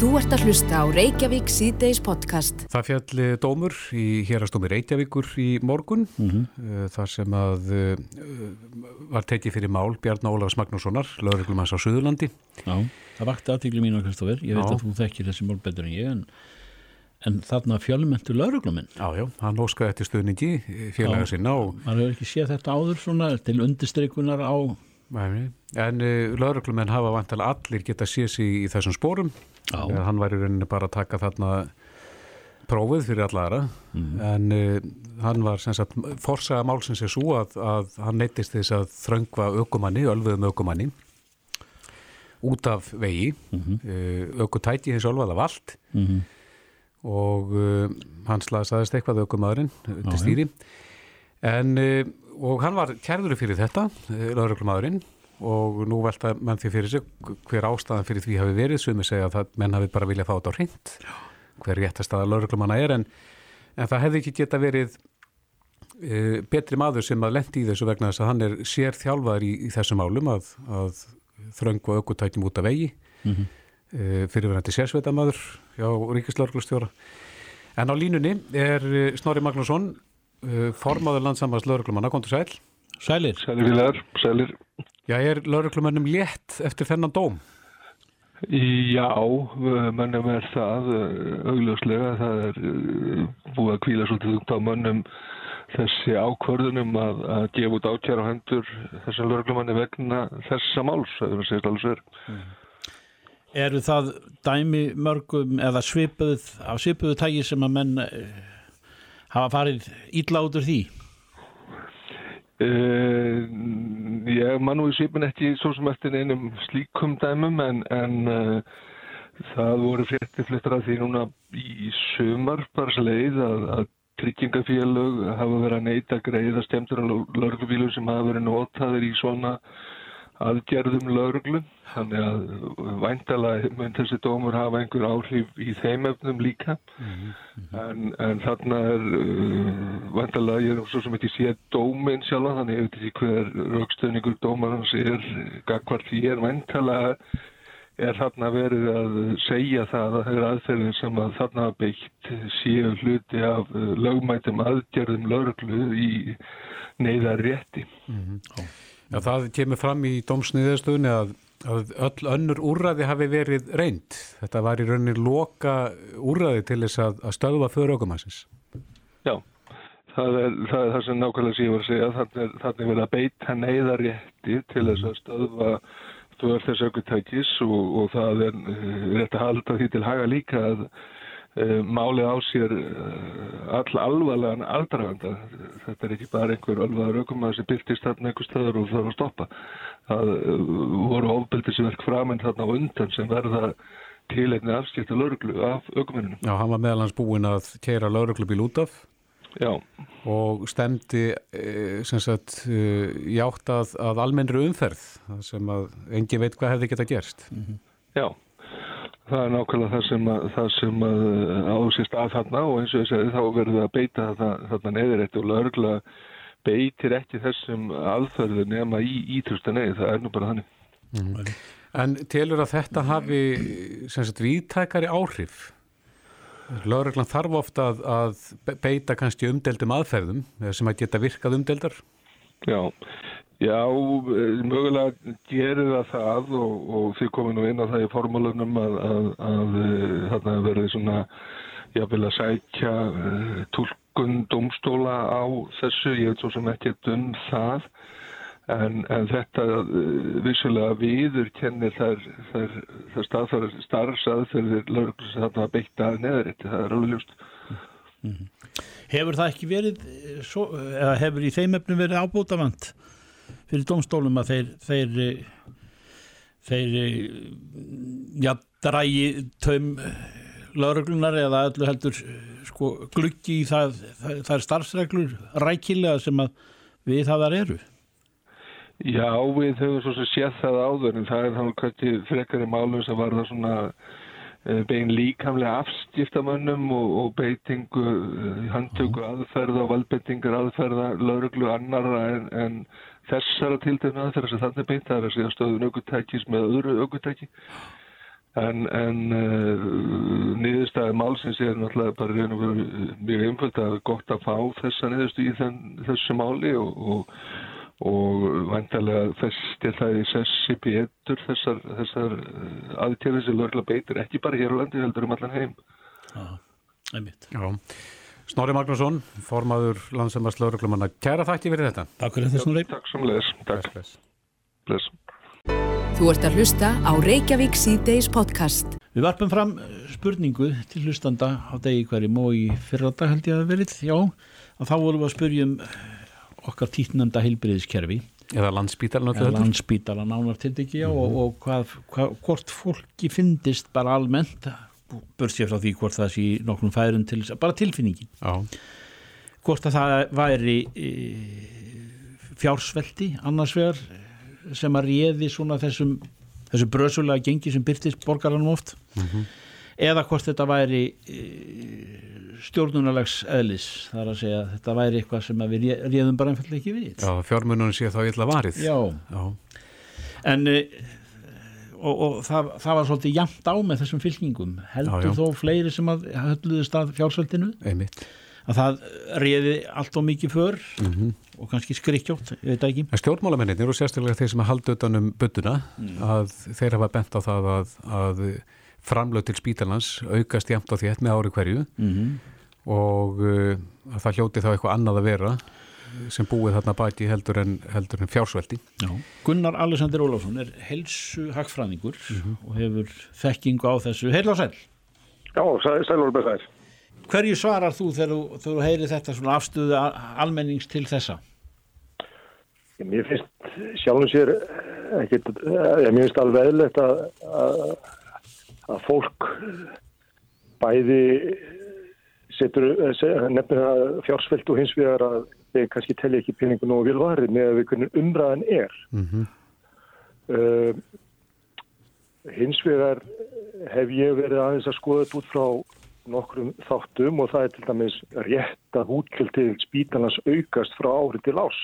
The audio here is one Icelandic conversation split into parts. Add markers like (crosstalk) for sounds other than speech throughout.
Þú ert að hlusta á Reykjavík síðdeis podcast. Það fjalli dómur í hérastómi Reykjavíkur í morgun mm -hmm. þar sem að uh, var tekið fyrir mál Bjarn Ólafs Magnússonar, lauruglumanns á Suðurlandi. Já, það vakti aðtíkli mín á Kristoffer, ég veit já. að þú þekkir þessi mál betur en ég en, en þarna fjölmöntu lauruglumenn. Já, já, hann óskaði eftir stuðningi félaga sinna og... Man hefur ekki séð þetta áður svona til undirstrykunar á... En uh, lauruglumenn hafa vantilega allir geta séð sér í þessum spórum Já. hann var í rauninni bara að taka þarna prófið fyrir allara mm. en uh, hann var forsaða málsins er svo að, að hann neytist þess að þröngva aukumanni, ölfuðum aukumanni út af vegi mm -hmm. uh, aukutæti hins ölvað af allt mm -hmm. og uh, hann slaðist eitthvað aukumadurinn til stýri en og hann var kærður fyrir þetta, lauruglumadurinn og nú velta menn því fyrir sig hver ástæðan fyrir því hafi verið. Sem ég segja að það, menn hafi bara viljað fá þetta á hreint hver réttast að lauruglumanna er en, en það hefði ekki geta verið e, betri maður sem að lendi í þessu vegna þess að hann er sér þjálfaður í, í þessum álum að, að þröngu og aukutækjum út af vegi. Mm -hmm. e, fyrirverandi sérsveitamaður hjá Ríkislaurglustjóra en á línunni er Snorri Magnússon e, formaður landsamast lauruglumanna, kontur sæl Sælir Sælir vilar, sælir Já, er lauruglumennum létt eftir þennan dóm? Já, mönnum er það augljóslega, það er uh, búið að kvíla svolítið út á mönnum þessi ákvörðunum að, að gefa út ákjara á hendur þessar lauruglumanni vegna þessa máls, það er að segja alls verið. Mm. Eru það dæmi mörgum eða svipuð, af svipuðu tægi sem að menn eh, hafa farið ídla út úr því? Uh, ég man nú í svipin ekki svo sem eftir einum slíkum dæmum en, en uh, það voru frétti flittar að því núna í sumar bara sleið að, að tryggingafélög hafa verið að neyta greiða stemtur á lörgubílu sem hafa verið notaður í svona aðgerðum lauruglu þannig að væntalega mun þessi dómur hafa einhver áhrif í þeim efnum líka mm -hmm. en, en þarna er uh, væntalega, ég er svo sem ekki sé dóminn sjálf þannig ég veit ekki hver raukstöðningur dómarans er gagvart því er væntalega er þarna verið að segja það að það er aðferðin sem að þarna beitt séu hluti af lögmætum aðgerðum lauruglu í neyðar rétti mm -hmm. Já, það kemur fram í dómsniðastöðunni að, að öll önnur úrræði hafi verið reynd. Þetta var í rauninni loka úrræði til þess að, að stöðva fyrir okkumassins. Já, það er, það er það sem nákvæmlega sé var að. Þannig er verið að beita neyðarétti til þess að stöðva fyrir þessu aukutækis og, og það er rétt að halda því til haga líka að Eh, málið á sér eh, all alvarlegan aldraganda. Þetta er ekki bara einhver alvarlegar aukumæður sem byrtist þarna einhver stöður og þarf að stoppa. Það eh, voru ofbeldisverk framinn þarna á undan sem verða til einni afskipta lauruglu af aukumæninu. Já, hann var meðalans búinn að keira lauruglubíl út af Já. og stemdi sem sagt játt að, að almennri umferð sem að engin veit hvað hefði geta gerst. Mm -hmm. Já. Það er nákvæmlega það sem, að, það sem ásist að þarna og eins og ég segi þá verður að beita það, þarna neður eftir og laurugla beitir ekki þessum aðferðu nema í ítrusta neði, það er nú bara þannig. Mm. En telur að þetta hafi sagt, viðtækari áhrif? Lauruglan þarf ofta að, að beita kannski umdeldum aðferðum sem að geta virkað umdeldar? Já, Já, eh, mögulega gerir það það og, og þið komið nú inn á það í formálunum að, að, að eh, þarna verði svona, ég vil að sækja uh, tólkun domstóla á þessu, ég veit svo sem ekki um það, en, en þetta vissulega viður kennir þær, þær, þær starfsaðferðir lögurklus að þarna beita neðarétti, það er alveg ljúst. Mm -hmm. Hefur það ekki verið, svo, hefur í þeim efnum verið ábútafant? Fyrir domstólum að þeir þeir, þeir já, drægi taum lauruglunar eða öllu heldur sko, gluggi í það, það, það starfsreglur rækilega sem að við það þar eru. Já, við höfum svo sem séð það áður en það er þannig hvernig frekar í málum sem var það svona eh, bein líkamlega afskiptamönnum og, og beitingu eh, handtöku aðferða og valbeitingar aðferða lauruglu annara en, en þessara tildefna aðferða sem þannig beint það er að segja stöðun aukutækis með öðru aukutæki En, en uh, niðurstæði málsins er náttúrulega bara reyna að vera mjög einföld að gott að fá þessa niðurstu í þenn, þessu máli og, og, og vantarlega festi það í sessi betur þessar, þessar aðtjörði sem lögla beitir ekki bara hér á landi heldur um allan heim. Já, einmitt. Já. Snorri Magnússon, formaður landsamars lauruglumanna. Kæra þakki fyrir þetta. Takk fyrir þetta Snorri. Takk sem leðis. Takk. Bless. Bless. Þú ert að hlusta á Reykjavík C-Days podcast. Við varpum fram eh, spurningu til hlustanda á degi hverjum og í fyrrata held ég að verið, já, að þá vorum við að spurjum okkar títnanda heilbriðiskerfi Eða landspítalinn eða landspítala nánar til ekki, já, mm -hmm. og, og hvað, hvað, hvort fólki finnist bara almennt, börsið frá því hvort það sé nokkrum færum til, bara tilfinningin. Já. Hvort að það væri e, fjársveldi annars vegar sem að réði svona þessum þessu bröðsulega gengi sem byrtist borgaranum oft Mhm. eða hvort þetta væri e, stjórnunarlegs eðlis þar að segja að þetta væri eitthvað sem við ré- réðum bara einfallega ekki við Já, fjármununum sé þá illa varið. Já. Já. en e, og, og það, það var svolítið jæmt á með þessum fylkingum heldur Já, já. þó fleiri sem að hölluðist að fjársveldinu Einmitt. að það réði allt og mikið för Mhm. og kannski skrikkjótt, ég veit ekki En stjórnmálamennir og sérstaklega þeir sem halda utanum budduna að þeir hafa bent á það að, að framlög til spítalans aukast jæmt á þétt með ári hverju mm -hmm. og uh, að það hljóti þá eitthvað annað að vera sem búið þarna baki heldur en, heldur en fjársveldi. Gunnar Alexander Ólafsson er helsu hagfræðingur Mhm. og hefur þekkingu á þessu heil og sæl. Já, sæ- sælur með þær. Hverju svarar þú þegar þú, þegar þú heyrir þetta svona afstöðu almennings til þessa? Mér finnst sjálfum sér ekkit, ég mér finnst alveg eðlegt að, að, að fólk bæði setur, nefnir að fjársvelt og hins vegar að þeir kannski telli ekki peningu nógu vil varið með að við hvernig umræðan er. Mm Uh, hins vegar hef ég verið aðeins að skoða þetta út frá nokkrum þáttum og það er til dæmis rétt að útgjöld til spítalans aukast frá ári til ás.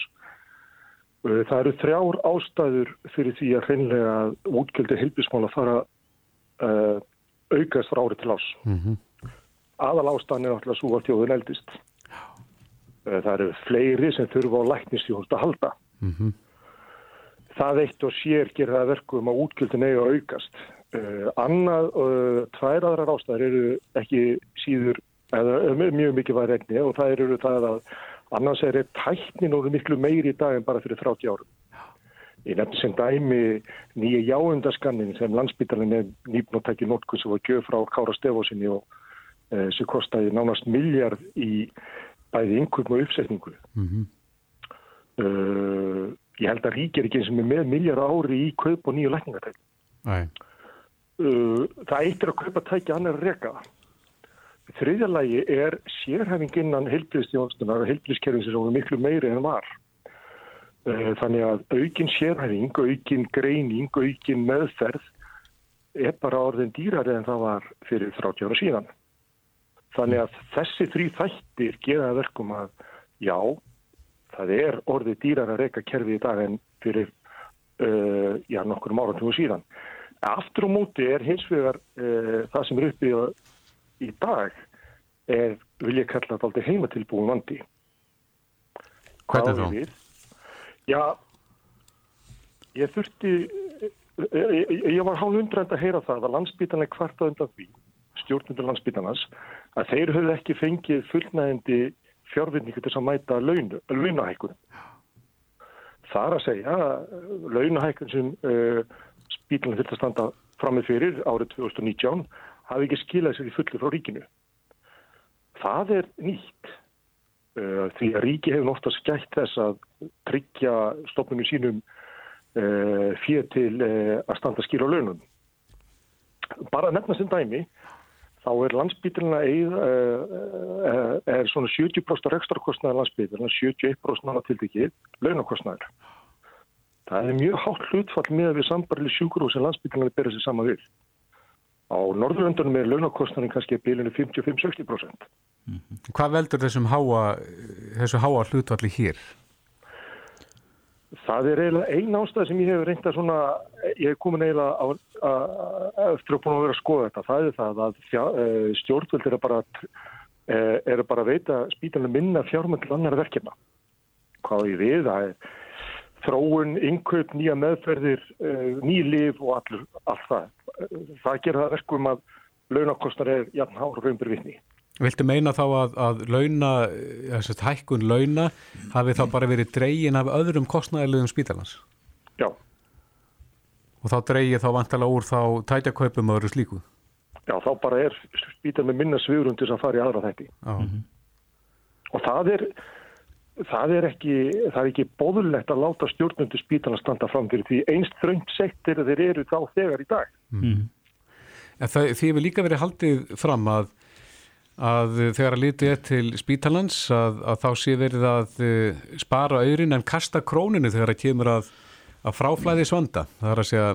Uh, það eru þrjár ástæður fyrir því að hreinlega útgjöldi heilbísmála fara uh, aukast frá ári til ás. -hmm. Aðal ástæðan er náttúrulega svo að þjóðun eldist. Uh, það eru fleiri sem þurfa á læknistjóðust að halda. Mm það eitt og sér að verkum að útgjöldin eiga að aukast. Uh, annað, uh, tvær aðrar ástæður eru ekki síður, eða mjög mikið var regni og það eru það að annars er tæknin og miklu meiri í dag en bara fyrir 30 árum. Ég nefndi sem dæmi nýja jáundaskannin sem landsbytarinn er nýpnóttæki nótkunn sem var gjöf frá Kára Stefásinni og sem kostaði nánast miljard í bæði innkum og uppsetningu. -hmm. Uh, ég held að ríkir ekki eins og með miljard ári í kaup og nýju lækningatæk. Uh, það eitt er að kaupa tæki annar reka. Þriðja lagi er sérhæfing innan heilbríðstjónstunar og heilbríðskerfins sem er miklu meiri en var. Uh, þannig að aukin sérhæfing, aukin greining, aukin meðferð er bara orðin dýrari en það var fyrir 30 ára síðan. Þannig að þessi þrý þættir það verkum að já, það er orðið dýrar að reyka kerfi í dag en fyrir uh, já, nokkur áratugum síðan. Aftur á móti er hins vegar uh, það sem er uppi í dag er, vil ég kalla þetta aldrei heimatilbúin vandi. Hvað ég við? Já, ég þurfti, ég, ég, ég var hálf undrand að heyra það að landsbítan er kvarta undan því, stjórnundur landsbítanans, að þeir höfðu ekki fengið fullnægindi fjárvinningu til að mæta launu, launahækkun. Það er að segja að launahækkun sem uh, spítalinn þurfti að standa framið fyrir árið 2019 hafi ekki skilað sér í fullu frá ríkinu. Það er nýtt uh, því að ríki hefur oftast gætt þess að tryggja stofnunum sínum uh, fyrir til að standa skil á launum. Bara að nefna sem dæmi þá er landsbítilina eið, uh, er svona 70% rekstarkostnaðar landsbítilina, 71% náða tildekið launakostnaðar. Það er mjög hátt hlutfall með við sambarli sjúkurú sem landsbítilina bera sér sama við. Á Norðurlöndunum er launakostnaðin kannski að bílinu 55-60%. Hvað veldur þessum háa, þessu háa hlutvalli hér? Það er eiginlega einn ástæð sem ég hef reynda svona, ég hef komin eiginlega eftir að búin að vera að skoða þetta. Það er það að fjá, uh, stjórnvöld eru bara, uh, er bara að veita spítanlega minna fjármönd til annar verkefna. Hvað ég við, það er þróun, innkaup, nýja meðferðir, uh, ný liv og allur, allt það. Það gerir það verkum að launakostnar er jafn hár raunbur vitni. Viltu meina þá að, að launa, þess að hækkun launa hafi þá bara verið dreygin af öðrum kostnæðilegum spítalans? Já. Og þá dreygið þá vantala úr þá tætjakaupum og öðru slíku? Já, þá bara er spítal með minna svigurundis að fara í aðra þætti. Já. Mm -hmm. Og það er, það er ekki, það er ekki bóðulegt að láta stjórnundu spítalans standa fram fyrir því einst þröngt sektir þeir eru þá þegar í dag. Mm -hmm. Það, því hefur líka verið haldið fram að að þegar að litið er til spítalans að, að þá sé verið að uh, spara auðrin en kasta króninu þegar það kemur að, að fráflæði svanda. Það er að segja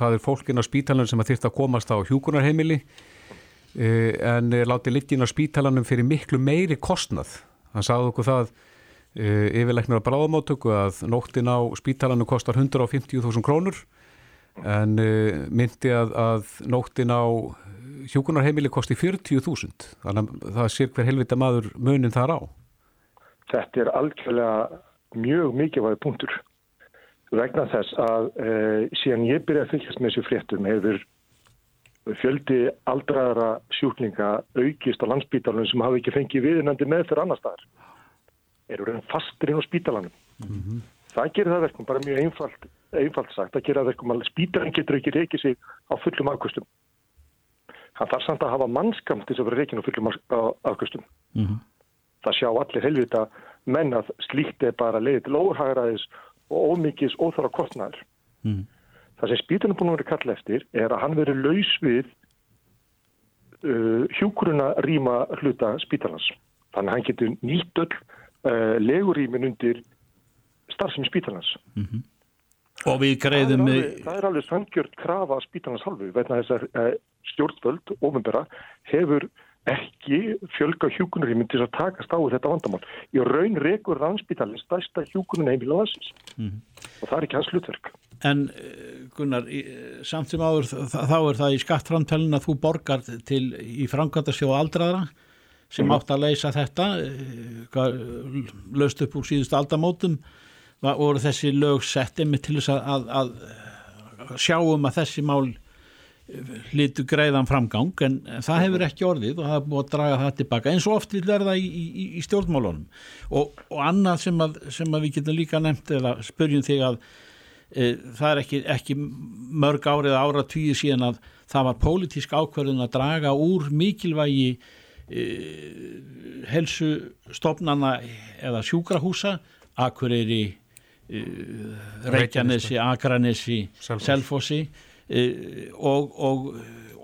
það er fólkin á spítalan sem að þýrt að komast á hjúkunarheimili uh, en láti litið inn á spítalanum fyrir miklu meiri kostnað. Það sagði okkur það yfirleiknur á bráðamáttöku að nóttin á spítalanum kostar 150.000 krónur en myndi að, að nóttin á hjókunarheimili kosti 40.000 þannig að það sér hver helvita maður munin þar á. Þetta er algjörlega mjög mikilvæg punktur. Vegna þess að e, síðan ég byrjaði að fylgjast með þessu fréttum hefur fjöldi aldraðara sjúklinga aukist á landsbítalunum sem hafi ekki fengið viðnandi með fyrir annar staðar eru reynd fastur inn á spítalanum. Mm -hmm. það gerir það verkum bara mjög einfalt, einfalt sagt, það gerir það verkum að spítalan getur ekki reykið sig á fullum afkvöstum hann þarf samt að hafa mannskamt til þess að vera reygin og fullum afkvöstum. Mm -hmm. Það sjá allir helvita menn að slíkt er bara leiðið til óhægraðis og ómikis óþára kostnæður. Mm. Það sem spítunum búin að vera kall eftir er að hann veri laus við uh, hjúkuruna rýma hluta spítalans. Þannig að hann getur nýtt öll uh, legurýmin undir starfsemi spítalans. Mm -hmm. Og við greiðum... Það er alveg, alveg sangjört krafa spítalans halvu, vegna þess að uh, stjórnvöld, ofinbera, hefur ekki fjölga hjúkunarýminn til að takast á þetta vandamál. Í raun rekur rannsbytalinn stærsta hjúkunun heimila landsins mm -hmm. og það er ekki hans hlutverk. En eh, Gunnar, samt sem áður þá er það í skattframtælun að þú borgar til í framkvæmdarsjóð aldraðra sem mm -hmm. átt að leysa þetta löst upp úr síðust aldamótum voru þessi lög sett einmitt til þess að, að, að sjáum að þessi mál hlitu greiðan framgang en það hefur ekki orðið og það er búið að draga það tilbaka eins og oft vil verða í, í, í stjórnmálunum. Og, og annað sem að, sem að við getum líka nefnt eða spurjum þig að e, það er ekki, ekki mörg árið ára tíu síðan að það var pólitísk ákverðin að draga úr mikilvægi e, helsustofnana eða sjúkrahúsa Akureyri e, Reykjanesi, Akranesi Selfossi. E, og, og,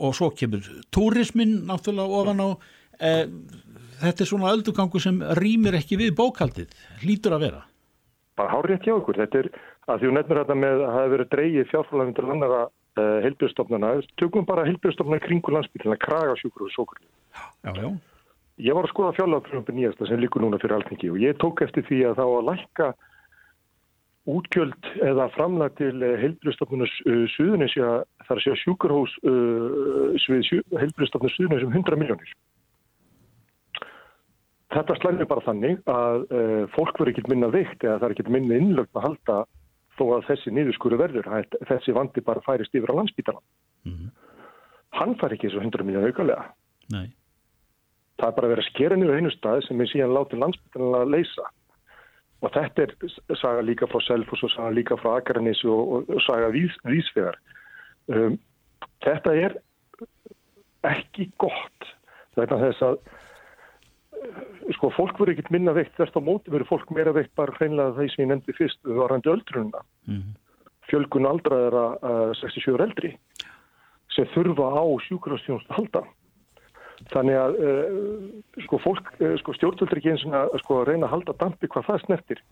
og svo kemur túrismin náttúrulega ofan á. E, þetta er svona öldugangu sem rýmir ekki við bókaldið hlýtur að vera. Bara hárið ekki á okkur. Þetta er að því hún nefnir þetta með að það hefur verið dreigið fjárfólagum til annara e, heilbjörnstofnana tökum bara heilbjörnstofnana kringu landsbyrjum að kraga sjúkur og sókur já, já. ég var að skoða fjárlagafröfum nýjasta sem líkur núna fyrir alþengi og ég tók eftir því að þá að lækka útgjöld eða framlag til eh, heilbristofnunars uh, Suðunisja þar að segja sjúkurhós uh, heilbristofnunars Suðunisja um 100 miljónir. Þetta slæmir bara þannig að uh, fólk verður ekkert minna veikt eða það er ekkert minna innlögn að halda þó að þessi niðurskuru verður, þessi vandi bara færist yfir á landsbítalan. Mm -hmm. Hann fær ekki þessu 100 miljónu aukalega. Nei. Það er bara að vera að skera niður einu stað sem er síðan látið landsbítalan að leysa. Og þetta er saga líka frá Selfos og saga líka frá Akarnis og, og, saga vís, vísfegar. Um, þetta er ekki gott. Þetta er þess að sko fólk verður ekkert minna veikt þess að móti verður fólk meira veikt bara hreinlega það sem ég nefndi fyrst varandi öldrunna. Mm -hmm. Fjölgun aldraðara uh, 67 eldri sem þurfa á sjúkrafstjónust að halda. Þannig að uh, sko, uh, sko, stjórnvöldur ekki eins og sko, reyna að halda dampi hvað það snertir.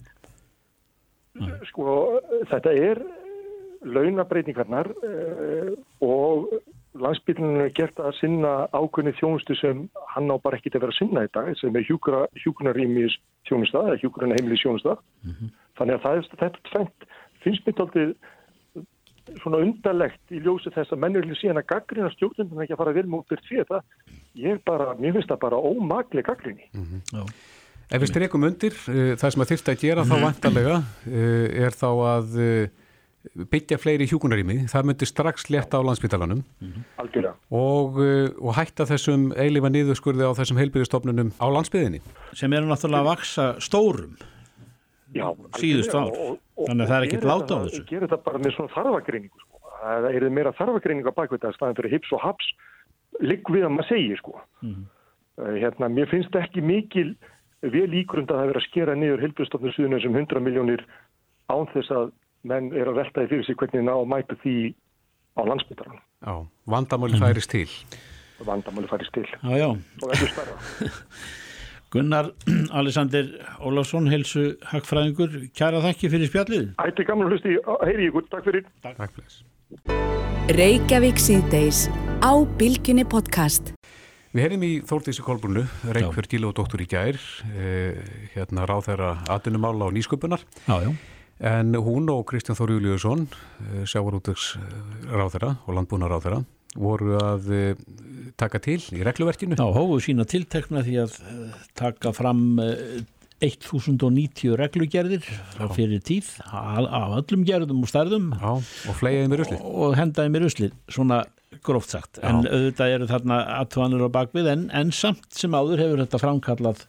Sko, þetta er launabreitingarnar uh, og landsbyrjunum er gert að sinna ákveðni þjónustu sem hann á bara ekkit að vera að sinna í dag sem er hjúkunarýmis þjónusta eða hjúkunarheimilis þjónusta. Mm -hmm. Þannig að það er þetta tvent finnst mér taldið svona undarlegt í ljósi þess að mennurlega síðan að gaggrina stjórnundum ekki að fara vel mútið fyrir það. Ég bara, mér finnst það bara ómagli gaggrinni. Mm -hmm. Ef við streikum undir, uh, það sem að þurft að gera þá vantarlega uh, er þá að uh, byggja fleiri hjúkunarími, það myndir strax leta á landsbytalanum mm -hmm. og, og hætta þessum eilifa niðurskurði á þessum heilbyrjastofnunum á landsbyðinni. Sem eru náttúrulega að vaksa stórum Já, síðust ár, þannig að það er ekkert láta á þessu. Ég ger þetta bara með svona þarfagreiningu, sko. það er meira þarfagreiningu á bakveit að staðan fyrir hips og haps ligg við að maður segja, sko. Mm hérna, mér finnst ekki mikil vel ígrund að það vera að skera niður hilbjörnstofnir suðunum sem 100 miljónir án þess að menn er að veltaði fyrir sig hvernig ná mætu því á landsbytaran. Já, vandamáli færist til. Vandamáli færist til. Já, já. Og ekki starra. (laughs) Gunnar (clears throat) Alexander Ólafsson, helsu hagfræðingur, kæra þakki fyrir spjallið. Ætti gamla hlusti, heyri ykkur, takk fyrir. Takk, takk fyrir. Reykjavík síðdeis á Bilginni podcast. Við heyrðum í Þórtísi Kolbrunnu, Reykjörg Gíla og doktor í gær, eh, hérna ráð þeirra atvinnumála á nýsköpunar. Já, já. En hún og Kristján Þóri Júliusson, eh, sjávarútöks ráð þeirra og landbúna ráð þeirra, voru að eh, taka til í regluverkinu? Já, hófu sína tiltekna því að eh, taka fram 1090 reglugerðir fyrir tíð af öllum gerðum og stærðum Já, og fleiðið með ruslið og hendaði með ruslið, svona gróft sagt Já. en auðvitað eru þarna aðtvanir á bakvið en, en samt sem áður hefur þetta framkallað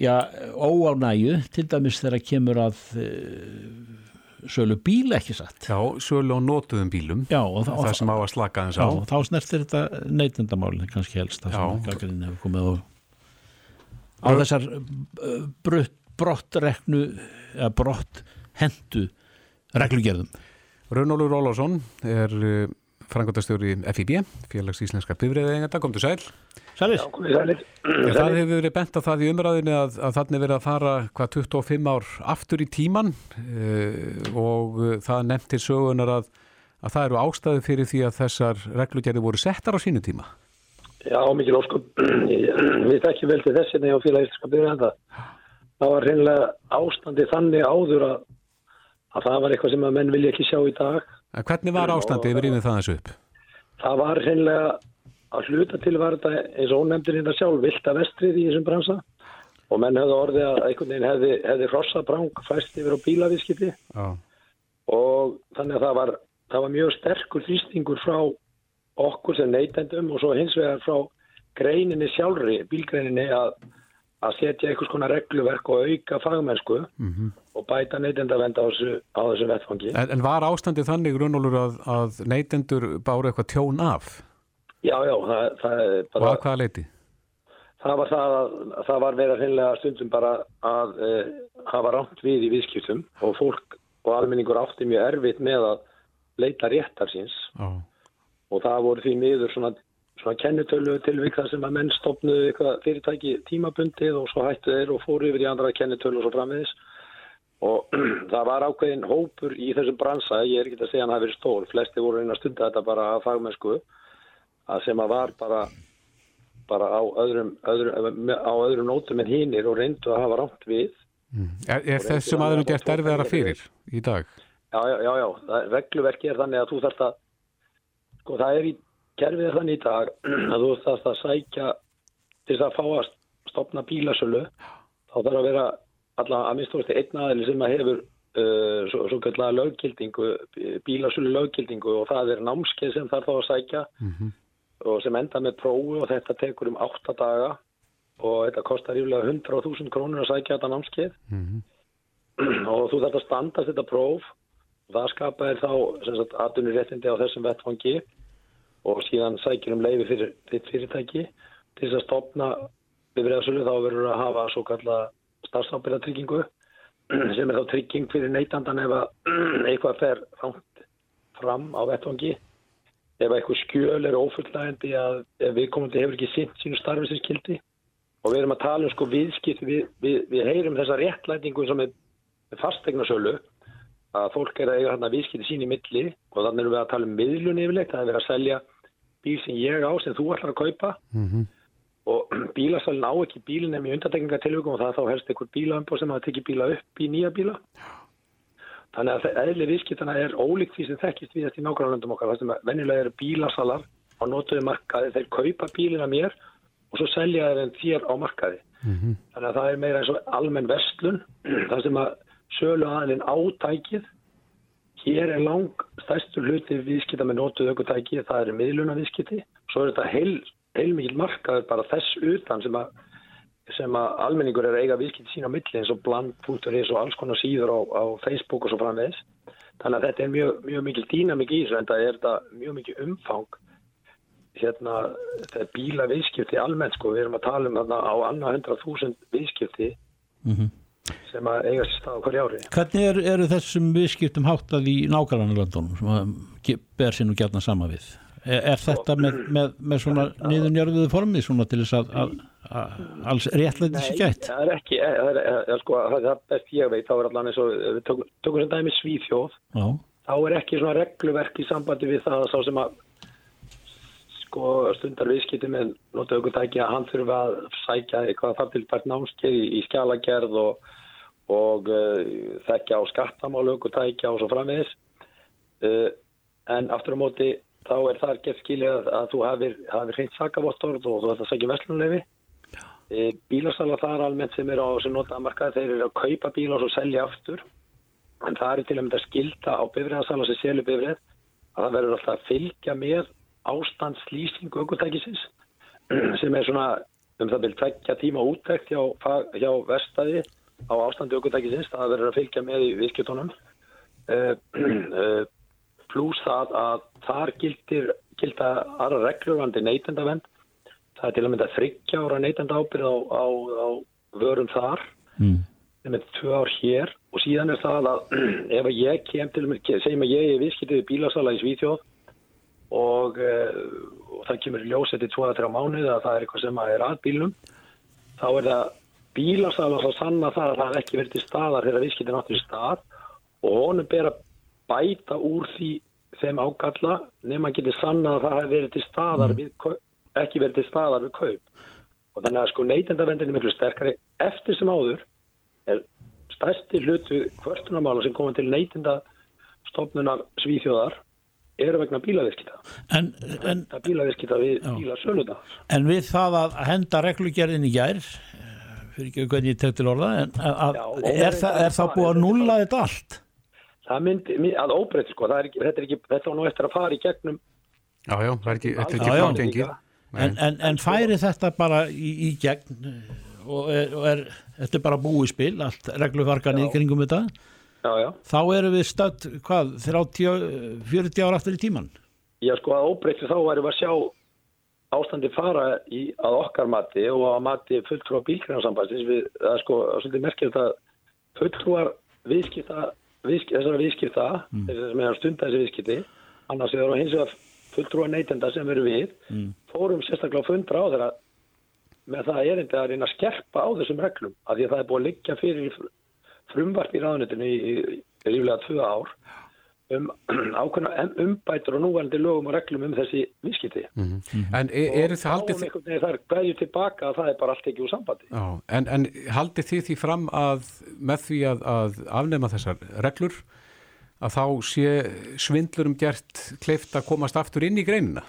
já, óánægu til dæmis þegar kemur að uh, sölu bíl ekki satt? Já, sölu á nótuðum bílum. Já, og það, það sem á að slaka þess á. Já, þá snertir þetta neytendamálinn kannski helst það sem gaggarinn hefur komið á, á þessar uh, brottreknu eða brott hendu reglugerðum. Rönnólur Rólásson er frangotastjóri FIB, félags íslenska enganda, kom til sæl Sælir. Já, það hefur verið bent að það í umræðinu að, að þannig verið að fara hvað 25 ár aftur í tíman uh, og uh, það nefntir sögunar að, að það eru ástæði fyrir því að þessar reglugjörði voru settar á sínu tíma. Já, mikið lóskum. Við þekkjum vel til þessi neða á félagilska byrja en það. Það var reynilega ástandi þannig áður að, að það var eitthvað sem að menn vilja ekki sjá í dag. En hvernig var ástandi yfir yfir það þessu upp? Það var reynilega að hluta til var þetta eins og ónefndir hérna sjálf vilt að vestrið í þessum bransa og menn hefði orðið að einhvern veginn hefði, hefði rossabrang fæst yfir á bílavískiti ah. og þannig að það var, það var mjög sterkur þrýstingur frá okkur sem neytendum og svo hins vegar frá greininni sjálfri, bílgreininni að, að setja einhvers konar regluverk og auka fagmennsku mm -hmm. og bæta neytendavend á þessu, á þessu vettfangi. En, en var ástandið þannig, Rúnólur, að, að neytendur báru eitthvað tjón af? Já, já, það, það er bara... Og að hvaða leiti? Það var það að það var verið að finlega stundum bara að e, hafa rámt við í viðskiptum og fólk og almenningur átti mjög erfitt með að leita réttar síns oh. og það voru því miður svona, svona kennitölu tilvík þar sem að menn stopnuðu eitthvað fyrirtæki tímabundið og svo hættu þeir og fóru yfir í andra kennitölu og svo frammiðis og (clears throat) það var ákveðin hópur í þessum bransa, ég er ekki að segja hann að það verið stór, flesti voru einn að stunda þetta bara að fagmennsku að sem að var bara, bara á, öðrum, öðrum, á öðrum nótum en hinnir og reyndu að hafa rámt við. Mm. Er, er þessum aðeins gert erfiðara fyrir í dag? Já, já, já, já. Regluverki er þannig að þú þarfst að, sko það er í kerfið er þannig í dag (clears throat) að þú þarfst að sækja til þess að fá að stopna bílasölu, þá þarf að vera allavega að minnstofasti einn aðeins sem að hefur Uh, svo, svo kallega löggildingu bílasölu löggildingu og það er námskeið sem þarf þá að sækja mm -hmm og sem enda með prófu og þetta tekur um 8 daga og þetta kostar yfirlega 100.000 krónur að sækja þetta námskeið. Mm -hmm. (clears throat) og þú þarf að standast þetta próf. Og það skapa er þá aðunir réttindi á þessum vettfangi og síðan sækjur um leiði fyrir þitt fyrirtæki til þess að stopna bifræðasölu þá verður að hafa svo kalla starfsábyrðatryggingu (clears throat) sem er þá trygging fyrir neytandan ef (clears throat) eitthvað fer fram á vettfangi ef eitthvað skjöl er ófullnægandi að viðkomandi hefur ekki sint sínu starfi sem skildi og við erum að tala um sko viðskipt við, við, við heyrum þessa réttlætingu sem er fastegna sölu að fólk er að eiga hérna viðskipti sín í milli og þannig erum við að tala um miðlun yfirleitt það er verið að selja bíl sem ég á sem þú ætlar að kaupa mm -hmm. og bílasalinn á ekki bílinn ef í undatekningatilvökum og það er þá helst einhver bílaömbó sem hafa tekið bíla upp í nýja bíla. Þannig að eðli viðskiptana er ólíkt því sem þekkist við þetta í nákvæmlandum okkar. Það sem venjulega eru bílasalar á notuðu markaði, þeir kaupa bílina mér og svo selja þeir enn þér á markaði. Mm -hmm. Þannig að það er meira eins og almenn vestlun, (clears throat) það sem að sölu aðeins átækið. Hér er lang stærstur hluti viðskipta með notuðu aukutæki, það er miðluna viðskipti. Svo er þetta heil heilmikið markaður bara þess utan sem að, sem að almenningur er að eiga viðskipt sína á milli eins og bland.is og alls konar síður á, á Facebook og svo framvegs. Þannig að þetta er mjög, mjög mikil dýnamik í þessu en það er þetta mjög mikil umfang hérna þetta er bíla viðskipti almennt sko, við erum að tala um þarna á annað 100.000 viðskipti mm -hmm. sem að eiga sér stað á hverju ári. Hvernig er, eru þessum viðskiptum háttað í nákvæmlega landunum sem að ber sér nú gætna sama við? Er, er þetta með, með, með svona niðurnjörðuðu formi svona til þess að, að alls réttlega? Nei, það er ekki, það er, sko, það er best ég veit, þá er allan eins og við tökum, tökum sem dæmi svíþjóð, Já. þá er ekki svona regluverk í sambandi við það sá sem að sko stundar viðskipti með notu aukutæki að hann þurfa að sækja eitthvað þar til fært námskeið í, í skjálagerð og, og uh, þekkja á skattamálu aukutækja og svo framvegis uh, en aftur á móti þá er það gett skiljað að þú hafið hafi hreint sakavottorð og þú ætti að segja vestlunlefi. E, bílarsala það er almennt sem er á sem notaðmarkað, þeir eru að kaupa bíla og selja aftur. En það er til að mynda skilta á bifræðarsala sem selju bifræð að það verður alltaf að fylgja með ástandslýsingu aukvöldtækisins (clears throat) sem er svona um það vil tvekja tíma úttækt hjá, hjá verstaði á ástandi aukvöldtækisins, það verður að fylgja með í viðskjötunum. Uh, (clears throat) uh, pluss það að þar gildir, gilda aðra reglurvandi neytendavend. Það er til að mynda þryggja ára neytenda ábyrð á, á, á vörum þar mm. með tvö ár hér og síðan er það að (clears throat) ef ég kem til segjum að ég er viðskiptið í bílasala í Svíþjóð og, eh, og það kemur í ljóseti 2-3 mánuð að það er eitthvað sem er að bílnum þá er það bílasala svo sanna það að það ekki verið til staðar þegar viðskiptið náttúrulega stað og honum ber að bæta úr því þeim ágalla nema geti sanna að það hefur verið til staðar mm. við, ekki verið til staðar við kaup. Og þannig að sko neytendavendin er miklu sterkari. Eftir sem áður er stærsti hlutu hvörtunamála sem komið til neytendastofnunar svíþjóðar eru vegna bílaviskita en, en bílaviskita við bílasöluða En við það að henda reglugjörðin í gær fyrir ekki hvernig ég tek til orða en að, Já, er, það, er það búið að nulla þetta allt? það myndi, að óbreytt sko, er ekki, þetta er ekki, þetta var nú eftir að fara í gegnum Já, já, það er ekki, þetta er ekki frágengið en, en, en færi þetta bara í, í gegn og er, og er þetta er bara búið spil, allt reglufarkan í kringum þetta já, já. þá erum við stödd, hvað, 30, 40 ára aftur í tíman Já, sko, að óbreytti þá væri við að sjá ástandi fara í að okkar mati og að mati fulltrúar bílgrænarsambandins við, það er sko, svolítið merkilegt að fulltrúar viðskipta viðskipta, þessara viðskipta mm. þessar með að stunda þessi viðskipti annars er það hins vegar fulltrúa neytenda sem veru við mm. fórum sérstaklega fundra á þeirra með það erindi að reyna að skerpa á þessum reglum af því að það er búið að liggja fyrir frumvart í ráðnutinu í, í, í ríflega tvö ár um (clears throat) ákveðna umbætur og núverandi lögum og reglum um þessi viðskipti mm -hmm. En er, er það haldið því það er gæðið tilbaka að það er bara allt ekki úr sambandi Já, en, en haldið því því fram að með því að, að afnema þessar reglur að þá sé svindlurum gert kleift að komast aftur inn í greinina?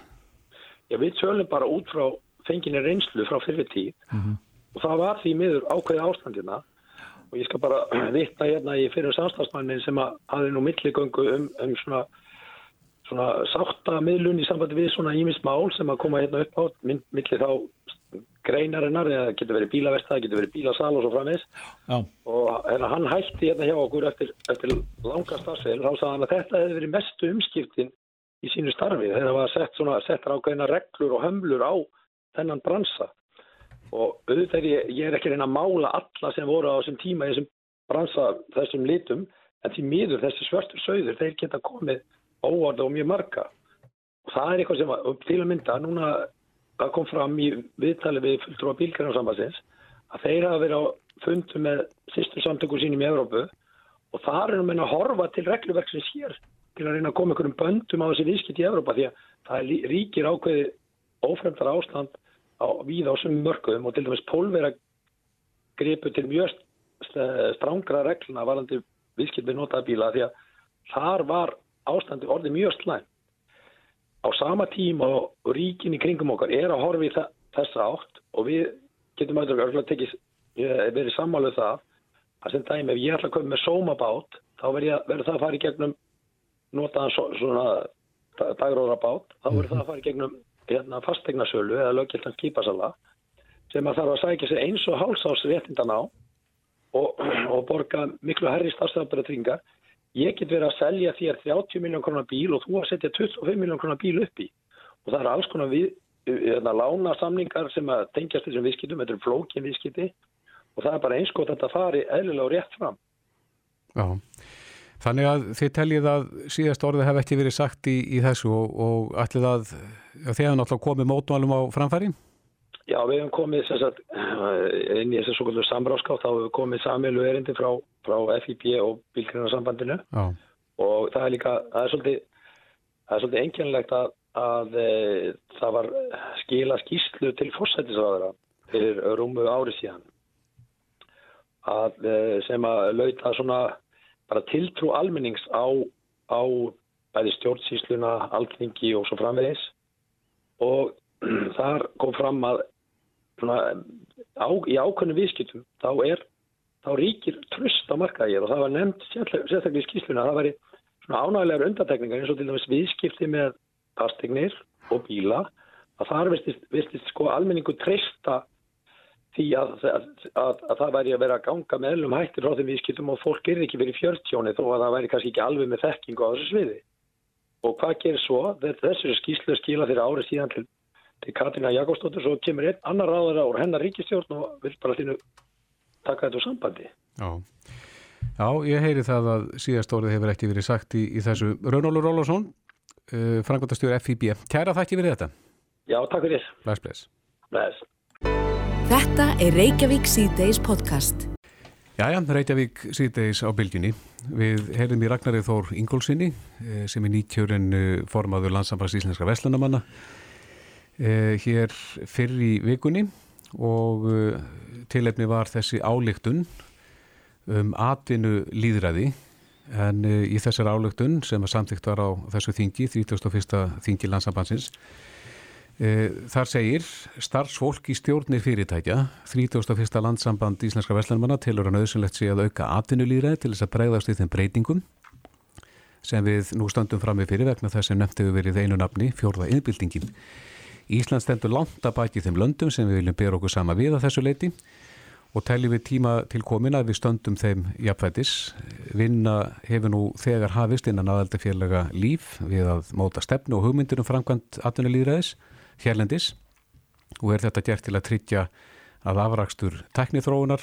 Já, við tölum bara út frá fenginni reynslu frá fyrir tíð. Mm -hmm. og það var því miður ákveði ástandina og ég skal bara (clears throat) vittna hérna í fyrir samstagsmannin sem að hafi nú milligöngu um, um svona, svona sáttamiðlun í sambandi við svona ímist mál sem að koma hérna upp á millir þá greinarinnar eða getur verið bílaverstað, getur verið bílasal og svo framins og hérna, hann hætti hérna hjá okkur eftir, eftir langa starfsveil þá sagði hann að þetta hefði verið mestu umskiptin í sínu starfi þegar það var sett svona settar ákveðina reglur og hömlur á þennan bransa. Og auðvitað ég, ég er ekki reyna að mála alla sem voru á þessum tíma í þessum bransa þessum litum en því miður þessi svörtur sögður þeir geta komið óvarða og mjög marga. Og það er eitthvað sem til að mynda núna að kom fram í viðtali við fulltrúa bílgrænarsambasins að þeir hafa verið á fundu með sýstur samtöku sínum í Evrópu og það er um að horfa til regluverksins hér til að reyna að koma einhverjum böndum á þessi viðskipt í Evrópa því að það ríkir ákveði ófremdara ástand á víð á sem mörgum og til dæmis pólvera gripu til mjög strángra regluna varandi viðskipt við notaða bíla því að þar var ástandi orðið mjög slæm. Á sama tíma og ríkin í kringum okkar er að horfi þessa átt og við getum auðvitað örgulega tekið, verið sammáluð um það að sem dæmi ef ég ætla að koma með sómabát þá verður það að fara í gegnum notaðan svona dagróðra bát, þá verður það að fara í gegnum hérna, fastegnarsölu eða löggjöldan skipasala sem að þarf að sækja sig eins og hálsás réttindan á og, og borga miklu herri starfstæðabræðringar ég get verið að selja þér 30 miljón krónar bíl og þú að setja 25 miljón krónar bíl upp í. Og það er alls konar við, hérna, lána samningar sem að tengjast þessum viðskiptum, þetta er flókin viðskipti. Og það er bara einskot að þetta fari eðlilega og rétt fram. Já, þannig að þið teljið að síðast orðið hef ekki verið sagt í, í þessu og, og ætlið að þegar náttúrulega komið mótmálum á framfæri? Já, við hefum komið sagt, inn í þessu samráðskátt, þá hefum við komið samilu erindi frá, frá FIP og Bílgrinnarsambandinu og það er líka, það er svolítið, það er svolítið enginlegt að, að e, það var skila skýslu til fórsættisraðara fyrir rúmu ári síðan. Að, e, sem að lauta svona bara tiltrú almennings á, á bæði stjórnsýsluna, alkningi og svo framvegis. Og (clears throat) þar kom fram að svona, á, í ákveðinu viðskiptum þá er, þá ríkir tröst á markaðir og það var nefnt sérstaklega í skýsluna að það væri svona ánægilegar undatekningar eins og til dæmis viðskipti með fastegnir og bíla að þar vistist sko almenningu treysta því að, að, að, að það væri að vera að ganga meðlum hættir frá þeim viðskiptum og fólk er ekki verið fjörtjóni þó að það væri kannski ekki alveg með þekkingu á þessu sviði. Og hvað gerir svo? Þessu skýslu skila þeirra árið síðan til til Katrina Jakobsdóttur svo kemur einn annar ráður á hennar ríkistjórn og vil bara þínu taka þetta úr sambandi. Já, Já ég heyri það að síðast orðið hefur ekki verið sagt í, í þessu. Rönnólu Rólásson uh, frangvöldastjóður FIB Kæra þakki fyrir þetta. Já, takk fyrir. Bless, bless. bless. Þetta er Reykjavík C-Days podcast. Jæja, Reykjavík síðdeis á bylginni. Við heyrðum í Ragnarið Þór Ingólfsinni eh, sem er nýttjörun eh, formaður landsamfars íslenska veslunamanna eh, hér fyrr í vikunni og eh, tilefni var þessi álíktun um atvinnu líðræði en eh, í þessar álíktun sem að samtíkt var á þessu þingi, 31. þingi landsambansins eh, Þar segir starfsfólk í stjórnir fyrirtækja 31. landsamband íslenska veslanmanna tilur að nöðsynlegt sé að auka atvinnulýræði til þess að bregðast í þeim breytingum sem við nú stöndum fram með fyrir vegna þess sem nefndi við verið einu nafni fjórða innbildingin. Ísland stendur langt að baki þeim löndum sem við viljum bera okkur sama við að þessu leiti og teljum við tíma til komin að við stöndum þeim jafnvætis. Vinna hefur nú þegar hafist innan aðaldafélaga líf við að móta stefnu og hugmyndir um framkvæmt atvinnulíðræðis, hérlendis og er þetta gert til að tryggja að afrakstur teknithróunar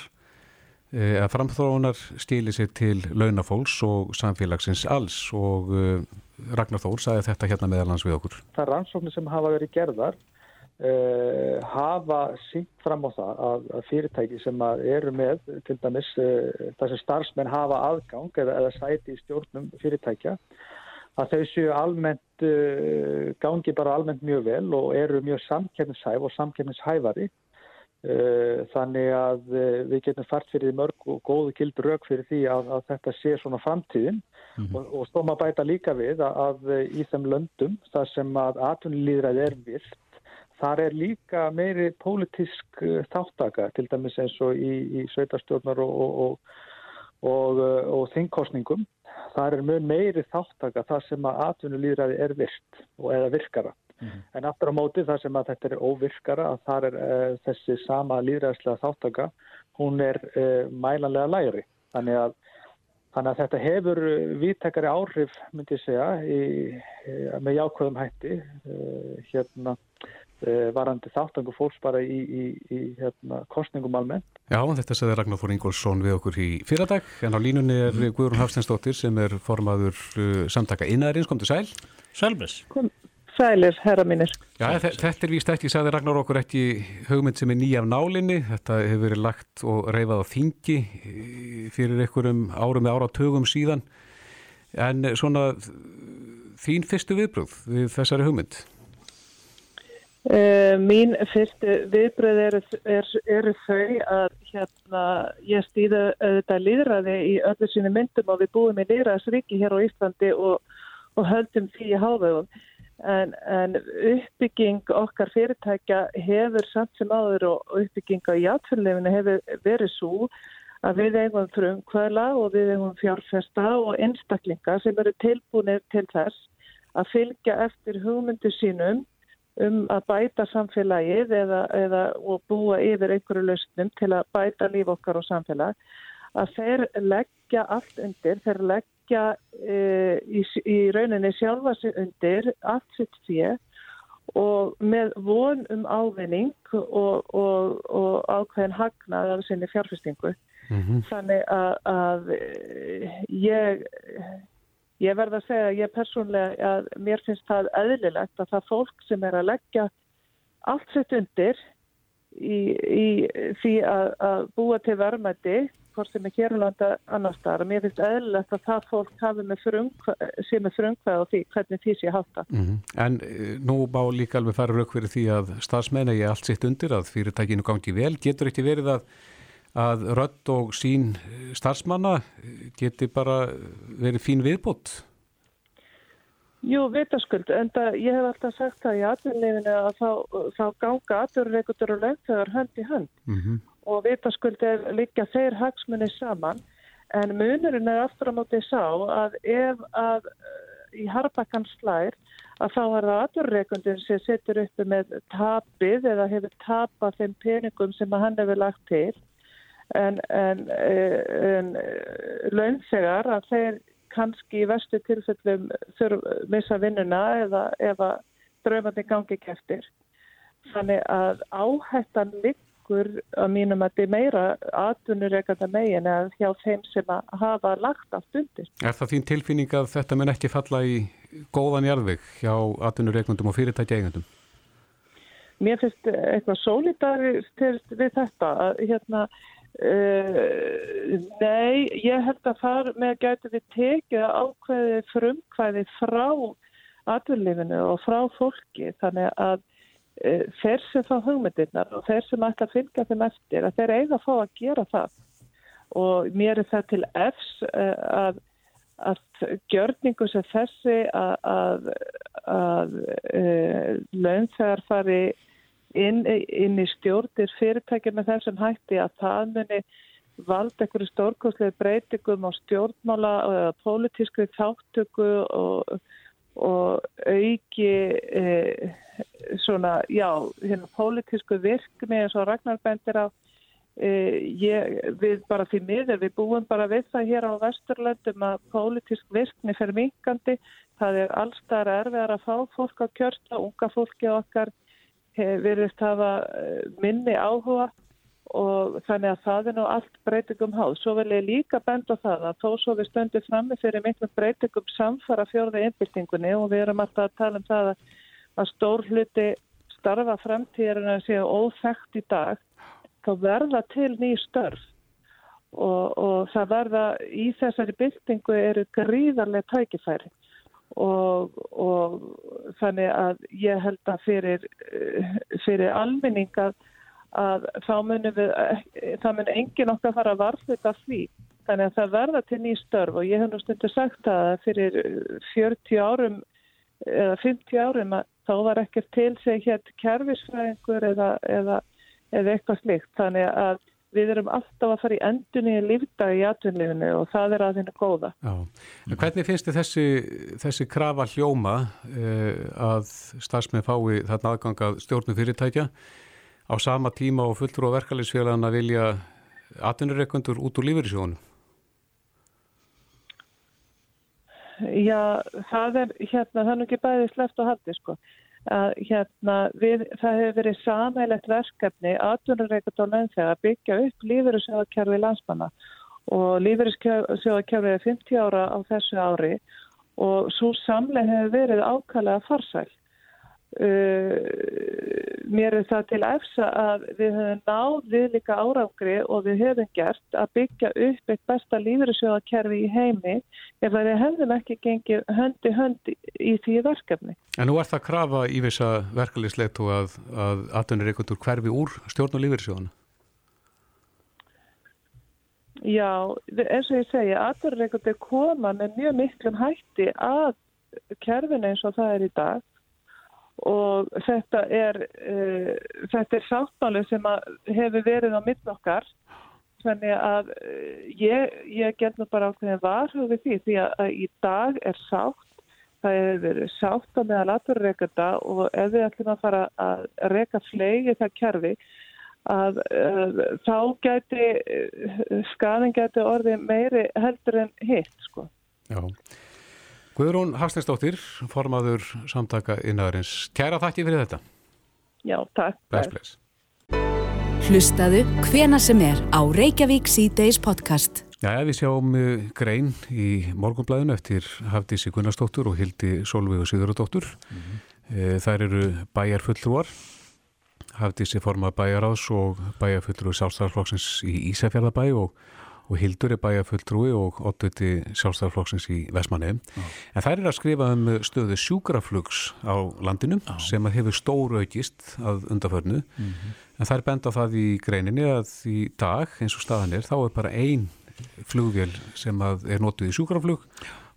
að framþróunar stíli sér til launafólks og samfélagsins alls og uh, Ragnar Þór sagði þetta hérna meðalans við okkur. Það rannsóknir sem hafa verið gerðar uh, hafa sínt fram á það að, að fyrirtæki sem eru með til dæmis uh, þessi starfsmenn hafa aðgang eða, eða sæti í stjórnum fyrirtækja að þau séu almennt gangi bara almennt mjög vel og eru mjög samkennishæf og samkennishæfari Eh, þannig að eh, við getum fært fyrir mörg og góðu kildur rauk fyrir því að, að þetta sé svona framtíðin. Mm -hmm. og, og stóma bæta líka við að, að í þeim löndum þar sem að atvinnulíðræði er vilt þar er líka meiri pólitísk eh, þáttaka til dæmis eins og í, í sveitarstjórnar og, og, og þingkostningum þar er meiri þáttaka þar sem að atvinnulíðræði er vilt og eða virkara Mm -hmm. En aftur á móti þar sem að þetta er óvirkara að þar er uh, þessi sama líðræðslega þáttaka, hún er uh, mælanlega læri. Þannig að, þannig að þetta hefur vittekari áhrif, myndi ég segja, í, í, með jákvæðum hætti, uh, hérna varandi þáttangu fólks bara í, í hérna, kostningum almennt. Já, þetta segði Ragnar Fór Ingólfsson við okkur í fyrradag, en á línunni er mm. Guðrún Hafstensdóttir sem er formaður samtaka innæðarins, kom til sæl. Sælbis. Kom. Sælir, herra mínir. Já, þetta er víst ekki, sagði Ragnar okkur ekki hugmynd sem er nýja af nálinni. Þetta hefur verið lagt og reyfað á þingi fyrir einhverjum árum með áratugum síðan. En svona þín fyrstu viðbröð við þessari hugmynd? Uh, mín fyrstu viðbröð eru, er, eru þau að hérna, ég stýða þetta líðræði í öllu sínu myndum og við búum í líðræðsriki hér á Íslandi og, og höldum því í háðöfum. En, en uppbygging okkar fyrirtækja hefur samt sem áður og uppbygging á játfjörleifinu hefur verið svo að við eigum frumkvæla og við eigum fjárfesta og einstaklinga sem eru tilbúinir til þess að fylgja eftir hugmyndu sínum um að bæta samfélagið eða, eða búa yfir einhverju lausnum til að bæta líf okkar og samfélag. Að þeir leggja allt undir, þeir leggja e, í, í rauninni sjálfa sig undir allt sitt fyrir og með von um ávinning og, og, og ákveðin hagnað af sinni fjárfestingu. Mm -hmm. Þannig að, að ég Ég verða að segja að ég persónlega að mér finnst það eðlilegt að það fólk sem er að leggja allt sitt undir í, í því að, að búa til verðmætti, hvort sem er hérulanda annar starf, mér finnst eðlilegt að það fólk með frumkvæð, sé með frumkvæð á því hvernig því sé hátta. Mm -hmm. En eh, nú bá líka alveg fara rauk fyrir því að stafsmenn er allt sitt undir að fyrirtækinu gangi vel, getur ekki verið að að rödd og sín starfsmanna geti bara verið fín viðbútt? Jú, vitaskuld, en það, ég hef alltaf sagt það í atvinnleifinu að þá, þá ganga atvinnleikundur og lögþögar hönd í hönd mm -hmm. Og vitaskuld er líka þeir hagsmunni saman en munurinn er aftur á móti sá að ef að í Harbakkan slær að þá er það atvinnleikundin sem setur uppi með tapið eða hefur tapað þeim peningum sem hann hefur lagt til en, en, eh, en eh, launsegar að þeir kannski í vestu tilfellum missa vinnuna eða ef að draumandi gangi ekki eftir. Þannig að áhættan liggur að mínum að þetta er meira að megin eða hjá þeim sem að hafa lagt allt undir. Er það þín tilfinning að þetta mun ekki falla í góðan jarðvig hjá aðtunur ekkundum og fyrirtækja eigundum? Mér finnst eitthvað sólidarist við þetta að hérna Uh, nei, ég held að þar með gætu við tekið ákveði frumkvæði frá aturlifinu og frá fólki þannig að þeir sem fá hugmyndirnar og þeir sem ætla að fylgja þeim eftir að þeir eiga að fá að gera það. Og mér er það til efs uh, að, að gjörningu sem þessi að, að, að launþegar fari inn, inn í stjórnir fyrirtækja með þessum hætti að það muni valda einhverju stórkoslega breytingum á stjórnmála og pólitískri þáttöku og, og auki e, svona, já, hérna pólitísku virkni eins og Ragnar bendir á. E, ég, við bara því miður, við búum bara við það hér á Vesturlöndum að pólitísk virkni fer minkandi, það er allstæðar erfiðar að fá fólk á kjörsta, unga fólki okkar verðist hafa eh, minni áhuga og þannig að það er nú allt breytingum háð. Svo vil ég líka benda það að þó svo við stöndum frammi fyrir miklum breytingum samfara fjörða innbyltingunni og við erum alltaf að tala um það að stór hluti starfa framtíðarinn að séu óþægt í dag, þá verða til ný störf og, og það verða í þessari byltingu eru gríðarlega tækifæri og, og þannig að ég held að fyrir, fyrir almenning að, að þá munum við, það mun engin okkar fara að varflita því. Þannig að það verða til ný störf og ég hef nú stundu sagt að fyrir 40 árum eða 50 árum að þá var ekkert til sig hér kervisfræðingur eða, eða, eða eitthvað slikt. Þannig að við erum alltaf að fara í endunni í lífdag í atvinnlifinu og það er að þinna góða. Já. Hvernig finnst þið þessi, þessi krafa hljóma eh, að starfsmenn fái þarna aðgangað stjórnum fyrirtækja á sama tíma og fulltrú og verkefæliðsfélagana vilja atvinnureikundur út úr lífeyrisjónum? Já, það er hérna, það er ekki bæðið sleft og haldi sko að hérna, við, það hefur verið samælegt verkefni aðtunarreikot á launþega að byggja upp lífeyrissjóðakjörfi landsmanna og lífeyrissjóðakjörfi er 50 ára á þessu ári og svo samlega hefur verið ákallega farsæl. Uh, mér er það til efsa að við höfum náð við líka árangri og við höfum gert að byggja upp eitt besta lífyrirsjóðakerfi í heimi ef við hefðum ekki gengið höndi höndi í því verkefni. En nú er það að krafa í þess að verkefliðsleitu að, að aðtunir einhvern úr hverfi úr stjórn og lífyrirsjóðana? Já, eins og ég segja, aðtunir koma með mjög miklum hætti að kerfin eins og það er í dag og þetta er, uh, þetta er sáttmáli sem hefur verið á mittnokkar þannig að uh, ég, ég get nú bara ákveðin varhugði því því að, að í dag er sátt. Það hefur verið sátt á meðal aðverðreikanda og ef við ætlum að fara að reyka flegi það kerfi að uh, þá gæti skaðin gæti orðið meiri heldur en hitt sko. Já Guðrún Hafsnesdóttir, formaður samtaka innaðurins. Kæra þakki fyrir þetta. Já, takk. Bless, bless. Hlustaðu hvena sem er á Reykjavík C-Days podcast. Já, við sjáum uh, grein í morgunblæðinu eftir Hafdísi Gunnarsdóttur og Hildi Solveigu Sigurðardóttur. Mm -hmm. Þær eru bæjarfulltrúar. Hafdísi formað bæjaráðs og bæjarfulltrúi sástæðarflokksins í Ísafjörðabæ og og Hildur er bæjafulltrúi og oddviti sjálfstæðarflokksins í Vesmanni ah. en þær er að skrifa um stöðu sjúkraflugs á landinu ah. sem að hefur stóru aukist að undaförnu mm -hmm. en þær benda það í greininni að í dag eins og staðan er þá er bara ein flugvél sem er notuð í sjúkraflug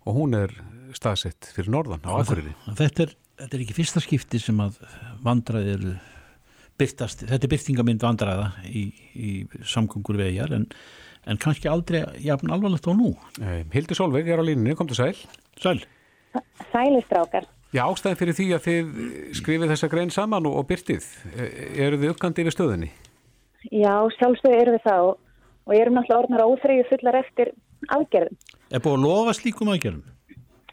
og hún er staðsett fyrir norðan á aðfyrir þetta, þetta er ekki fyrsta skipti sem að vandraði eru byrtast, þetta er byrtingamind vandraða í, í samkongur vegar en en kannski aldrei jafn alvarlegt á nú. Hildur Solveig er á línunni, kom til sæl. Sæl. Sælistrákar. Já, ástæðin fyrir því að þið skrifið þessa grein saman og, og byrtið, e, eru þið uppgandi yfir stöðinni? Já, sjálfsögur eru við þá og ég erum náttúrulega orðnar áþreyju fullar eftir aðgerðum. Er búið að lofa slíkum aðgerðum?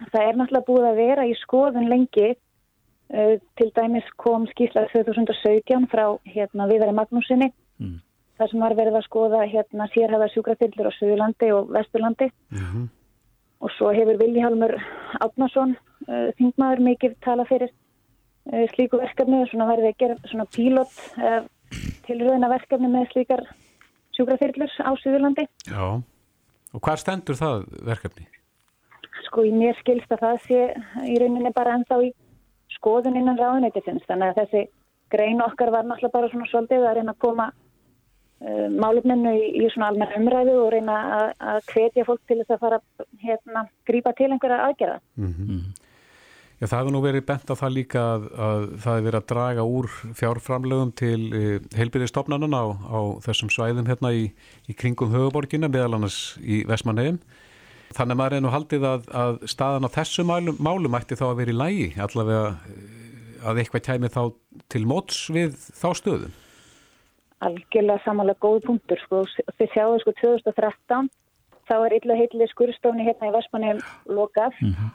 Það er náttúrulega búið að vera í skoðun lengi, uh, til dæmis kom skýrslað 2017 frá hérna, Viðari Magnúsinni mm þar sem var verið að skoða hérna sérhæða sjúkrafylgur á Suðurlandi og Vesturlandi mhm. -huh. og svo hefur Viljálmur Átnarsson uh, þingmaður mikið tala fyrir uh, slíku verkefni og svona verið að gera svona pílot uh, tilröðina verkefni með slíkar sjúkrafylgur á Suðurlandi Já, og hvað stendur það verkefni? Sko í mér skilst að það sé í rauninni bara ennþá í skoðun innan ráðunættisins þannig að þessi grein okkar var náttúrulega bara svona svolítið að reyna að koma málefninu í, í svona almenna umræðu og reyna að, að hvetja fólk til þess að fara hérna grípa til einhverja aðgerða. Mm -hmm. Já, það hefur nú verið bent á það líka að, að það hefur verið að draga úr fjárframlegum til uh, heilbyrðistofnanuna á, á þessum svæðum hérna í, í kringum höfuborgina, meðal annars í Vesmanheim. Þannig að maður er nú haldið að, að staðan á þessu málum, málum ætti þá að vera í lægi, allavega að eitthvað kæmi þá til móts við þá stöðum algjörlega samanlega góð punktur sko. þið sjáu sko 2013 þá er illa heitli skurstofni hérna í Vestmanni lokað mm -hmm.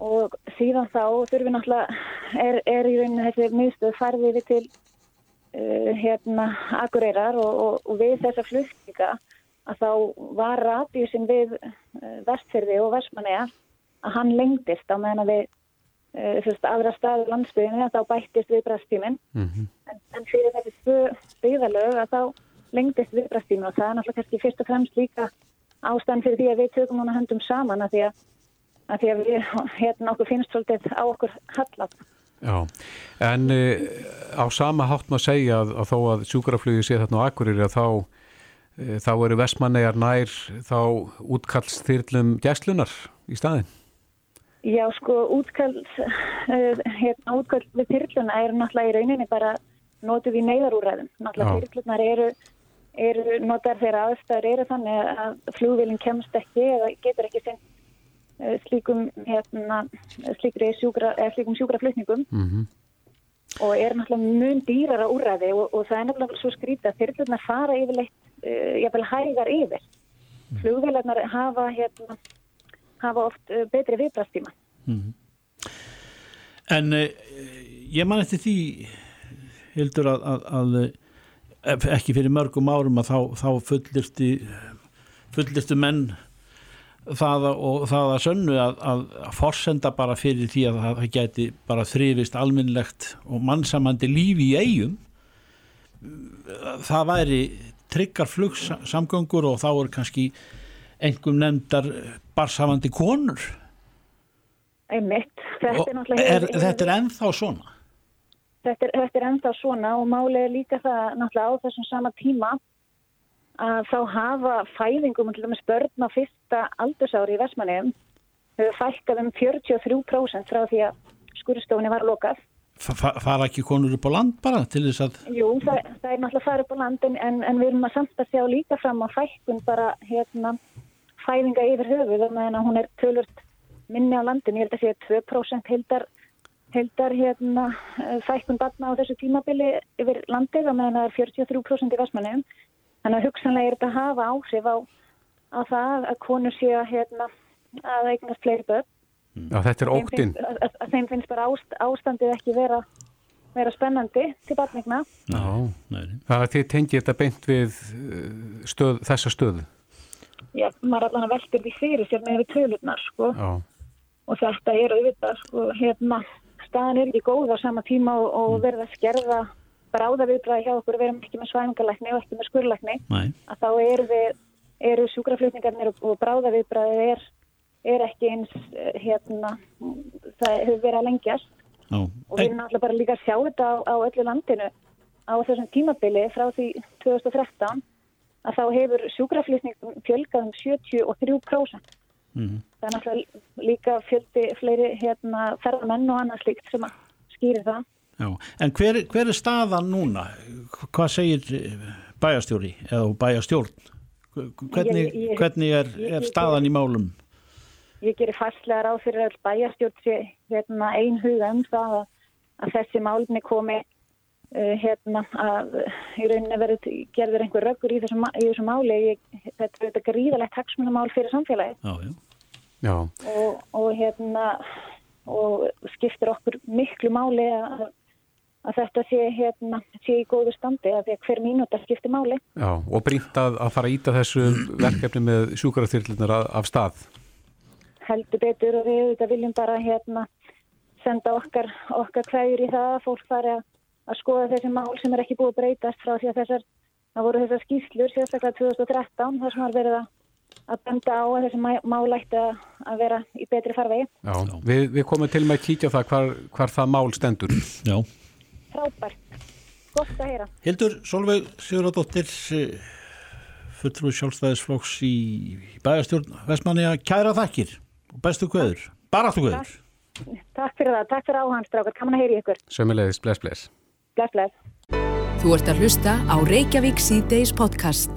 og síðan þá þurfum við náttúrulega er, er í rauninu þessi miðstöð farðið við til uh, hérna akureyrar og, og, og við þessa fluttinga að þá var radiusin við uh, vestfyrði og Vestmanni að hann lengdist á meðan að við uh, aðra staður landsbygðinu þá bættist viðbrastíminn mm -hmm. en, en fyrir þessi byggðalög að þá lengdist viðbrastíminn og það er náttúrulega kannski fyrst og fremst líka ástæðan fyrir því að við tökum núna höndum saman að því að, að, því að við hérna okkur finnst svolítið á okkur hallat. Já, en e, á sama hátt maður segja að, að þó að sjúkraflugi sé þarna á akkurir að þá e, þá eru vestmannegar nær þá útkallstyrlum gæslunar í staðin? Já, sko, útkall, uh, hérna, útkall við þyrluna er náttúrulega í rauninni bara notuð í neyðarúræðum. Náttúrulega þyrlunar eru, eru notar þegar aðstæður eru þannig að flugvílinn kemst ekki eða getur ekki sendt uh, slíkum, hérna, sjúkra, slíkum sjúkraflutningum mm -hmm. og er náttúrulega mjög dýrar á úræði og, og það er náttúrulega svo skrítið að þyrlunar fara yfirleitt, uh, jáfnvel hægar yfir. Mm. Flugvílarnar hafa, hérna, hafa oft uh, betri viðbrastíma. Mm -hmm. En uh, ég man eftir því, Hildur, að, að, að eh, ekki fyrir mörgum árum að þá, þá fullirstu, fullirstu menn það og það að sönnu að, að forsenda bara fyrir því að það geti bara þrifist alminnlegt og mannsamandi lífi í eigum það væri tryggar flugsamgöngur og þá er kannski engum nefndar barsafandi konur? Einmitt. Þetta er, er, þetta er ennþá svona? Þetta er, þetta er ennþá svona og málið er líka það náttúrulega á þessum sama tíma að þá hafa fæðingum til dæmis börn á fyrsta aldursári í Vestmannum hefur fælkað um 43% frá því að skurðstofunni var lokað. Fa fara ekki konur upp á land bara til þess að... Jú, það, það er náttúrulega að fara upp á land en, en við erum að samt að sjá líka fram á fælkun bara hérna fæðinga yfir höfuð og meðan að hún er tölvört minni á landin. Ég held að sé 2% heldar, heldar hérna, fælkun batna á þessu tímabili yfir landið og meðan það er 43% í Vestmannum. Þannig að hugsanlega er þetta að hafa áhrif á, á það að konur séu að, hérna, að eignast fleiri börn. Já, þetta er óttinn. Að, að, að þeim finnst bara ást, ástandið ekki vera, vera spennandi til barningna. Já, það er því tengið þetta beint við uh, stöð, þessa stöðu. Já, maður allan að velta því fyrir sér með við tölurnar, sko. Já. Og þetta er auðvitað, sko, hérna, staðan er ekki góð á sama tíma og, og mm. verða skerða bráða viðbræði hjá okkur, við erum ekki með svæfingalækni og ekki með skurlækni, að þá eru, við, eru sjúkraflutningarnir og, og bráða viðbræði er, er ekki eins, eh, hérna, það hefur verið að lengjast Ó. og við erum náttúrulega bara líka að sjá þetta á, á öllu landinu á þessum tímabili frá því 2013 að þá hefur sjúkraflutningum fjölgað um 73%. Mm -hmm. Það er náttúrulega líka fjöldi fleiri hérna, ferðamenn og annað slíkt sem að skýri það. Já, en hver, hver er staðan núna? Hvað segir bæjastjóri eða bæjastjórn? Hvernig, ég, ég, hvernig er, er staðan í málum? Ég gerir fastlega ráð fyrir að bæjastjórn sé hérna, einhuga um það að, að þessi málumni komi hérna, að í rauninni verið gerður einhver röggur í þessu, í þessu máli. Ég, þetta er þetta gríðalegt hagsmunamál fyrir samfélagi. Já, já. já. Og, og, hérna, og skiptir okkur miklu máli að að þetta sé, hérna, sé í góðu standi að því að hver mínúta skiptir máli. Já, og brínt að, að fara að íta þessu verkefni með sjúkaraþyrlunar af stað? Heldur betur og við viljum bara hérna, senda okkar, okkar kvæður í það að fólk fari að, að skoða þessi mál sem er ekki búið að breytast frá því að þessar, það voru þessar skýslur sérstaklega 2013 þar sem var verið að að benda á að þessi mál ætti að vera í betri farvegi. Já, við, við komum til með að kíkja það hvar, hvar það mál stendur. Já. Frábært, gott að heyra. Hildur Solveig Sigurðardóttir fulltrúi sjálfstæðisflokks í bæjastjórn Vestmanni að kæra þakkir og bestu hverður, baráttu hverður Takk. Fyrir það, takk fyrir áhansstrákar kannan að heyri ykkur. Sömmulegis, bless bless Bless bless. Þú ert að hlusta á Reykjavík C-Days podcast